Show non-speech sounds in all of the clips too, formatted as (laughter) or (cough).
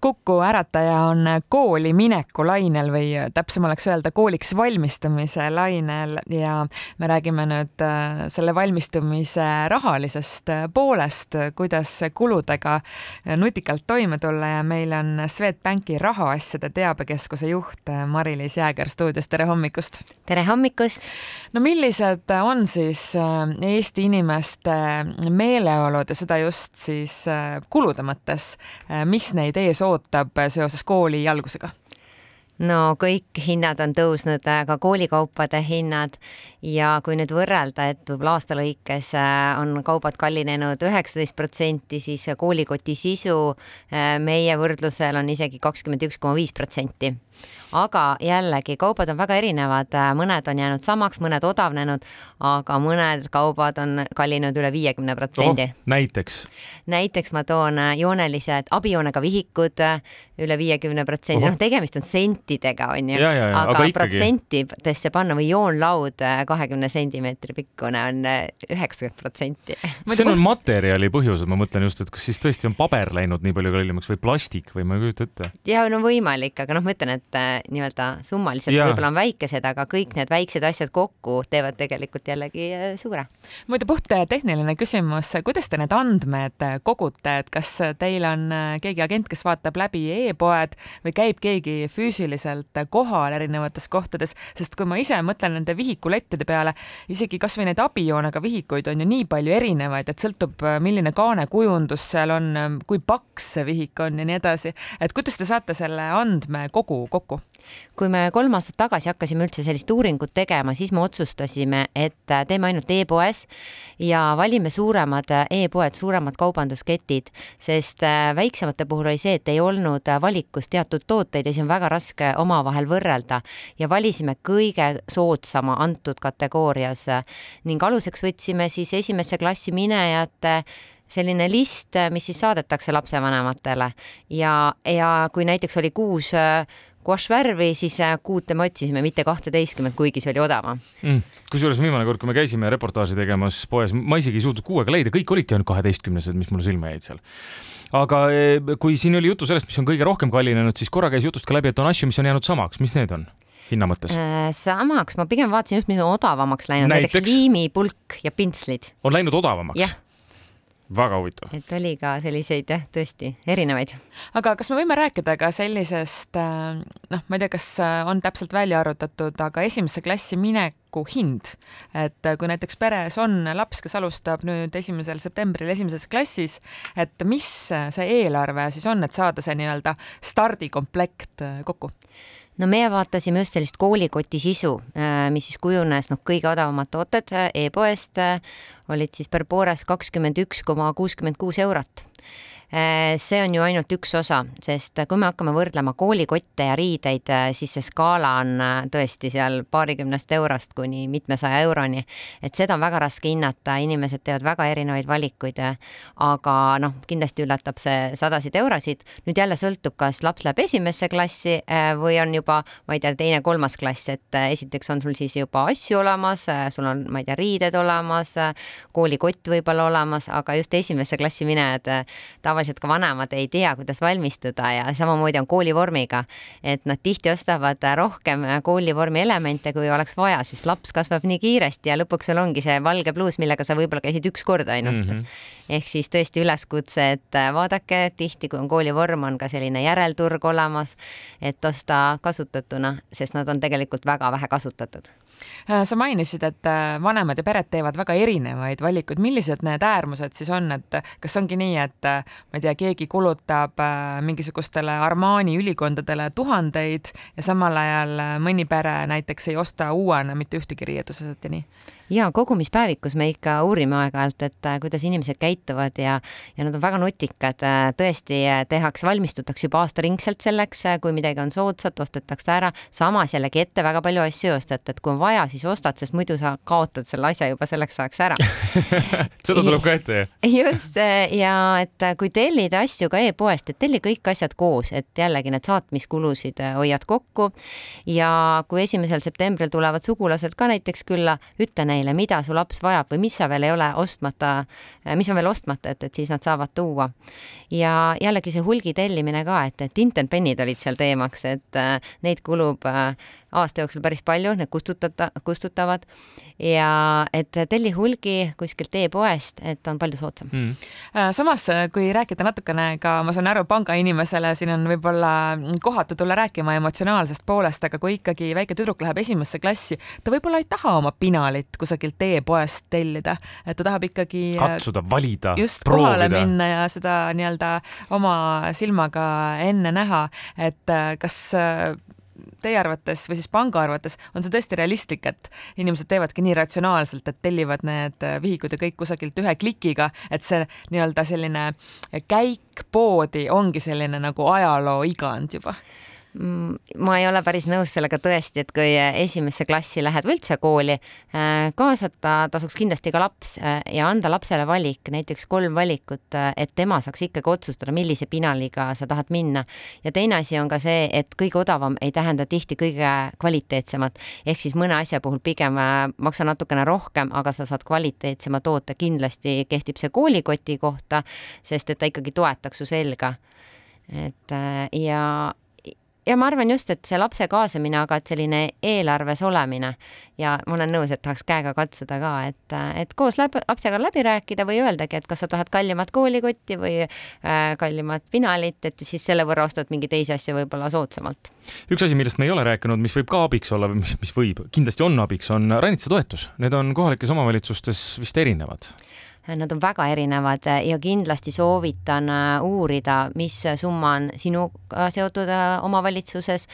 Kuku ärataja on kooli mineku lainel või täpsem oleks öelda kooliks valmistumise lainel ja me räägime nüüd äh, selle valmistumise rahalisest poolest, kuidas kuludega nutikalt toime tulla ja meil on Swedbanki rahaasjade teabekeskuse juht Mari-Liis Jääger stuudios, tere hommikust! tere hommikust! no millised on siis äh, Eesti inimeste meeleolud ja seda just siis äh, kulude mõttes, mis neid ees ootab seoses kooli algusega? no kõik hinnad on tõusnud, ka koolikaupade hinnad ja kui nüüd võrrelda, et võib-olla aasta lõikes äh, on kaubad kallinenud üheksateist protsenti, siis koolikoti sisu äh, meie võrdlusel on isegi kakskümmend üks koma viis protsenti. Aga jällegi, kaubad on väga erinevad, mõned on jäänud samaks, mõned odavnenud, aga mõned kaubad on kallinenud üle viiekümne protsendi. näiteks? näiteks ma toon äh, joonelised abijoonega vihikud äh, üle viiekümne protsendi, noh, tegemist on sentidega, on ju, aga, aga protsentidesse panna või joonlaud äh, kahekümne sentimeetri pikkune on üheksakümmend protsenti. see on materjali põhjused, ma mõtlen just, et kas siis tõesti on paber läinud nii palju kallimaks või plastik või ma ei kujuta ette. ja no võimalik, aga noh, ma ütlen, et nii-öelda summaliselt võib-olla on väikesed, aga kõik need väiksed asjad kokku teevad tegelikult jällegi äh, suure. muide, puht äh, tehniline küsimus, kuidas te need andmed äh, kogute, et kas teil on keegi agent, kes vaatab läbi e-poed või käib keegi füüsiliselt kohal erinevates kohtades, sest kui ma ise mõtlen nende vihikulettide peale, isegi kasvõi neid abijoonega vihikuid on ju nii palju erinevaid, et sõltub, milline kaanekujundus seal on, kui paks see vihik on ja nii edasi, et kuidas te saate selle andmekogu kokku? kui me kolm aastat tagasi hakkasime üldse sellist uuringut tegema, siis me otsustasime, et teeme ainult e-poes ja valime suuremad e-poed, suuremad kaubandusketid, sest väiksemate puhul oli see, et ei olnud valikus teatud tooteid ja siis on väga raske omavahel võrrelda. Ja valisime kõige soodsama antud kategoorias. Ning aluseks võtsime siis esimesse klassi minejate selline list, mis siis saadetakse lapsevanematele. Ja, ja kui näiteks oli kuus guašvärvi, siis äh, kuute me otsisime, mitte kahteteistkümmet, kuigi see oli odavam mm.. kusjuures viimane kord, kui me käisime reportaaži tegemas poes, ma isegi ei suutnud kuuega leida, kõik olidki ainult kaheteistkümnesed, mis mulle silma jäid seal. Aga eh, kui siin oli juttu sellest, mis on kõige rohkem kallinenud, siis korra käis jutust ka läbi, et on asju, mis on jäänud samaks, mis need on? Hinna mõttes äh,? samaks, ma pigem vaatasin just, mis on odavamaks läinud, näiteks liimipulk ja pintslid. on läinud odavamaks? väga huvitav. et oli ka selliseid jah, tõesti erinevaid. aga kas me võime rääkida ka sellisest, äh, noh, ma ei tea, kas äh, on täpselt välja arvutatud, aga esimesse klassi mineku hind, et kui näiteks peres on laps, kes alustab nüüd esimesel septembril esimeses klassis, et mis see eelarve siis on, et saada see nii-öelda stardikomplekt kokku? No meie vaatasime just sellist koolikoti sisu, äh, mis siis kujunes noh, kõige odavamad tooted äh, e-poest äh, olid siis poores kakskümmend üks koma kuuskümmend kuus eurot see on ju ainult üks osa, sest kui me hakkame võrdlema koolikotte ja riideid, äh, siis see skaala on äh, tõesti seal paarikümnest eurost kuni mitmesaja euroni. et seda on väga raske hinnata, inimesed teevad väga erinevaid valikuid, aga noh, kindlasti üllatab see sadasid eurosid. nüüd jälle sõltub, kas laps läheb esimesse klassi või on juba, ma ei tea, teine-kolmas klass, et esiteks on sul siis juba asju olemas, sul on, ma ei tea, riided olemas, koolikott võib-olla olemas, aga just esimesse klassi minejad tavaliselt ka vanemad ei tea, kuidas valmistuda ja samamoodi on koolivormiga. et nad tihti ostavad rohkem koolivormi elemente, kui oleks vaja, sest laps kasvab nii kiiresti ja lõpuks sul ongi see valge pluus, millega sa võib-olla käisid üks kord ainult mm. -hmm. ehk siis tõesti üleskutse, et vaadake tihti, kui on koolivorm, on ka selline järelturg olemas, et osta kasutatuna, sest nad on tegelikult väga vähe kasutatud sa mainisid, et äh, vanemad ja pered teevad väga erinevaid valikuid, millised need äärmused siis on, et kas ongi nii, et äh, ma ei tea, keegi kulutab mingisugustele Armani ülikondadele tuhandeid ja samal ajal mõni pere näiteks ei osta uuena mitte ühtegi riietuseset ja nii? Ja kogumispäevikus me ikka uurime aeg-ajalt, et äh, kuidas inimesed käituvad ja, ja nad on väga nutikad. Äh, tõesti äh, tehakse, valmistutakse juba aastaringselt selleks, kui midagi on soodsat, ostetakse ära. samas jällegi ette väga palju asju ei osteta, et kui on vaja, siis ostad, sest muidu sa kaotad selle asja juba selleks ajaks ära (laughs) seda tuleb ka ette, jah? (laughs) just ja et kui tellida asju ka e-poest, et telli kõik asjad koos, et jällegi need saatmiskulusid hoiad kokku. ja kui esimesel septembril tulevad sugulased ka näiteks külla, ütle neile neile, mida su laps vajab või mis sa veel ei ole ostmata, mis on veel ostmata, et, et siis nad saavad tuua. ja jällegi see hulgi tellimine ka, et, et Intenpennid olid seal teemaks, et äh, neid kulub äh, aasta jooksul päris palju, need kustutata, kustutavad. Ja et telli hulgi kuskilt e-poest, et on palju soodsam. Mm.. samas, kui rääkida natukene ka, ma saan aru, pangainimesele siin on võib-olla kohatu tulla rääkima emotsionaalsest poolest, aga kui ikkagi väike tüdruk läheb esimesse klassi, ta võib-olla ei taha oma pinalit kusagilt e-poest tellida, et ta tahab ikkagi katsuda, valida, just proovida. minna ja seda nii-öelda oma silmaga enne näha, et kas teie arvates või siis panga arvates on see tõesti realistlik, et inimesed teevadki nii ratsionaalselt, et tellivad need vihikud ja kõik kusagilt ühe klikiga, et see nii-öelda selline käik poodi ongi selline nagu ajaloo igand juba? Mm, ma ei ole päris nõus sellega tõesti, et kui esimesse klassi lähed või üldse kooli, äh, kaasata tasuks kindlasti ka laps äh, ja anda lapsele valik, näiteks kolm valikut, äh, et tema saaks ikkagi otsustada, millise pinaliga sa tahad minna. ja teine asi on ka see, et kõige odavam ei tähenda tihti kõige kvaliteetsemat, ehk siis mõne asja puhul pigem maksa natukene rohkem, aga sa saad kvaliteetsema toote, kindlasti kehtib see koolikoti kohta, sest et ta ikkagi toetaks su selga. Et ja ja ma arvan just, et see lapse kaasamine, aga et selline eelarves olemine ja ma olen nõus, et tahaks käega katsuda ka, et, et koos läbi, lapsega läbi rääkida või öeldagi, et kas sa tahad kallimat koolikotti või äh, kallimat pinalit, et siis selle võrra ostad mingi teise asja võib-olla soodsamalt. üks asi, millest me ei ole rääkinud, mis võib ka abiks olla või mis, mis võib, kindlasti on abiks, on ranitsatoetus. Need on kohalikes omavalitsustes vist erinevad Nad on väga erinevad ja kindlasti soovitan äh, uurida, mis summa on sinuga seotud äh, omavalitsuses,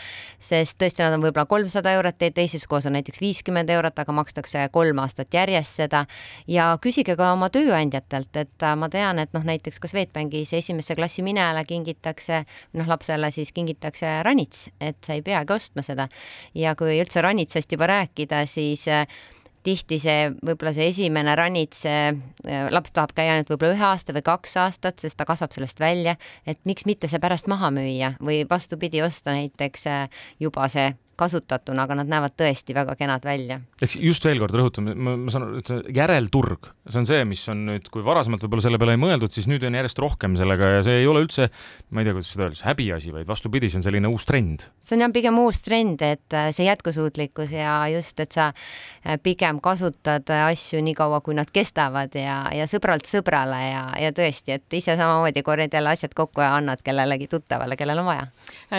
sest tõesti, nad on võib-olla kolmsada eurot, teises kohas on näiteks viiskümmend eurot, aga makstakse kolm aastat järjest seda ja küsige ka oma tööandjatelt, et äh, ma tean, et noh, näiteks ka Swedbankis esimesse klassi minejale kingitakse, noh, lapsele siis kingitakse ranits, et sa ei peagi ostma seda. ja kui üldse ranitsast juba rääkida, siis tihti see, võib-olla see esimene ranits, laps tahab käia ainult võib-olla ühe aasta või kaks aastat, sest ta kasvab sellest välja, et miks mitte see pärast maha müüa või vastupidi, osta näiteks juba see kasutatuna, aga nad näevad tõesti väga kenad välja. eks just veel kord rõhutan, ma, ma saan aru, et see järelturg, see on see, mis on nüüd, kui varasemalt võib-olla selle peale ei mõeldud, siis nüüd on järjest rohkem sellega ja see ei ole üldse, ma ei tea, kuidas seda öelda, häbiasi, vaid vastupidi, see on selline uus trend. see on jah pigem uus trend, et äh, see jätkusuutlikkus ja just, et sa äh, pigem kasutad asju nii kaua, kui nad kestavad ja, ja sõbralt sõbrale ja, ja tõesti, et ise samamoodi korjad jälle asjad kokku ja annad kellelegi tuttavale, kellel on vaja.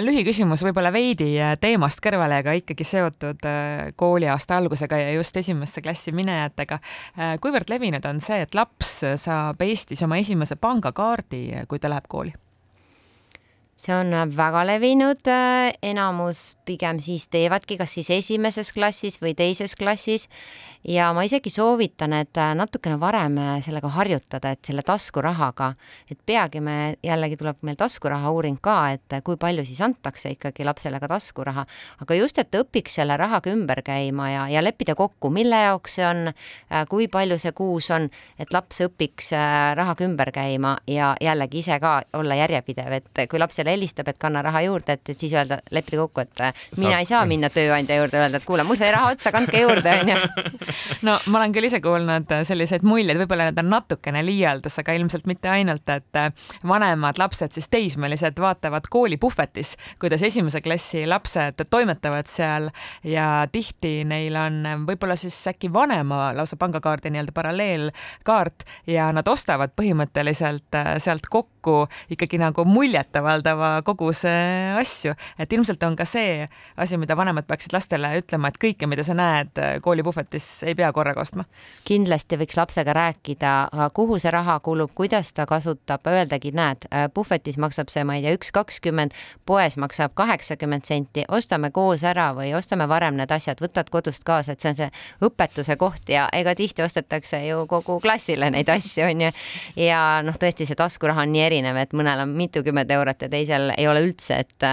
lühiküsimus võib-olla veidi teemast kõrvale kõrvale, aga ikkagi seotud äh, kooliaasta algusega ja just esimesse klassi minejatega. Äh, kuivõrd levinud on see, et laps saab Eestis oma esimese pangakaardi, kui ta läheb kooli? See on väga levinud, enamus pigem siis teevadki, kas siis esimeses klassis või teises klassis. Ja ma isegi soovitan, et äh, natukene varem äh, sellega harjutada, et selle taskurahaga, et peagi me, jällegi tuleb meil taskuraha uuring ka, et äh, kui palju siis antakse ikkagi lapsele ka taskuraha, aga just, et õpiks selle rahaga ümber käima ja, ja leppida kokku, mille jaoks see on, kui palju see kuus on, et laps õpiks rahaga ümber käima ja jällegi ise ka olla järjepidev, et kui lapsele helistab, et kanna raha juurde, et, siis öelda, leppida kokku, et mina ei saa minna tööandja juurde, öelda, et kuule, mul sai raha otsa, kandke juurde, onju. (laughs) No ma olen küll ise kuulnud äh, selliseid muljeid, võib-olla need on natukene liialdus, aga ilmselt mitte ainult, et äh, vanemad lapsed, siis teismelised vaatavad koolipuhvetis, kuidas esimese klassi lapsed toimetavad seal ja tihti neil on äh, võib-olla siis äkki vanema lausa pangakaardi nii-öelda paralleelkaart ja nad ostavad põhimõtteliselt sealt kokku ikkagi nagu muljetavaldava koguse asju, et ilmselt on ka see asi, mida vanemad peaksid lastele ütlema, et kõike, mida sa näed koolipuhvetis, ei pea korraga ostma. kindlasti võiks lapsega rääkida, kuhu see raha kulub, kuidas ta kasutab, öeldagi, näed, puhvetis maksab see, ma ei tea, üks kakskümmend, poes maksab kaheksakümmend senti, ostame koos ära või ostame varem need asjad, võtad kodust kaasa, et see on see õpetuse koht ja ega tihti ostetakse ju kogu klassile neid asju, on ju. ja noh, tõesti, see taskuraha on nii erinev, et mõnel on mitukümmend eurot ja teisel ei ole üldse, et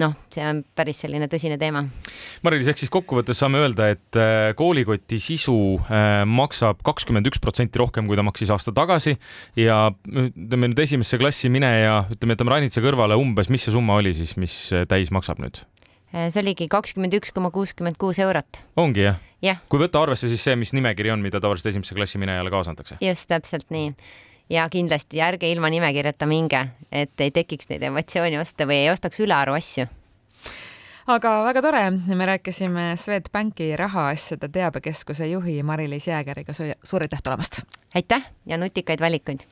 noh, see on päris selline tõsine teema. Mari-Liis, ehk siis kokkuvõttes saame öelda, et äh, koolikoti sisu äh, maksab kakskümmend üks protsenti rohkem, kui ta maksis aasta tagasi ja ütleme nüüd esimesse klassi mineja, ütleme, jätame Ranitsa kõrvale umbes, mis see summa oli siis, mis täis maksab nüüd? see oligi kakskümmend üks koma kuuskümmend kuus eurot. ongi jah? jah. kui võtta arvesse siis see, mis nimekiri on, mida tavaliselt esimesse klassi minejale kaasa antakse? just, täpselt nii. Ja kindlasti ärge ilma nimekirjata minge, et ei tekiks neid emotsiooni osta või ei ostaks ülearu asju aga väga tore, me rääkisime Swedbanki rahaasjade teabekeskuse juhi Mari-Liis Jäägeriga, suur aitäh tulemast! aitäh ja nutikaid valikuid!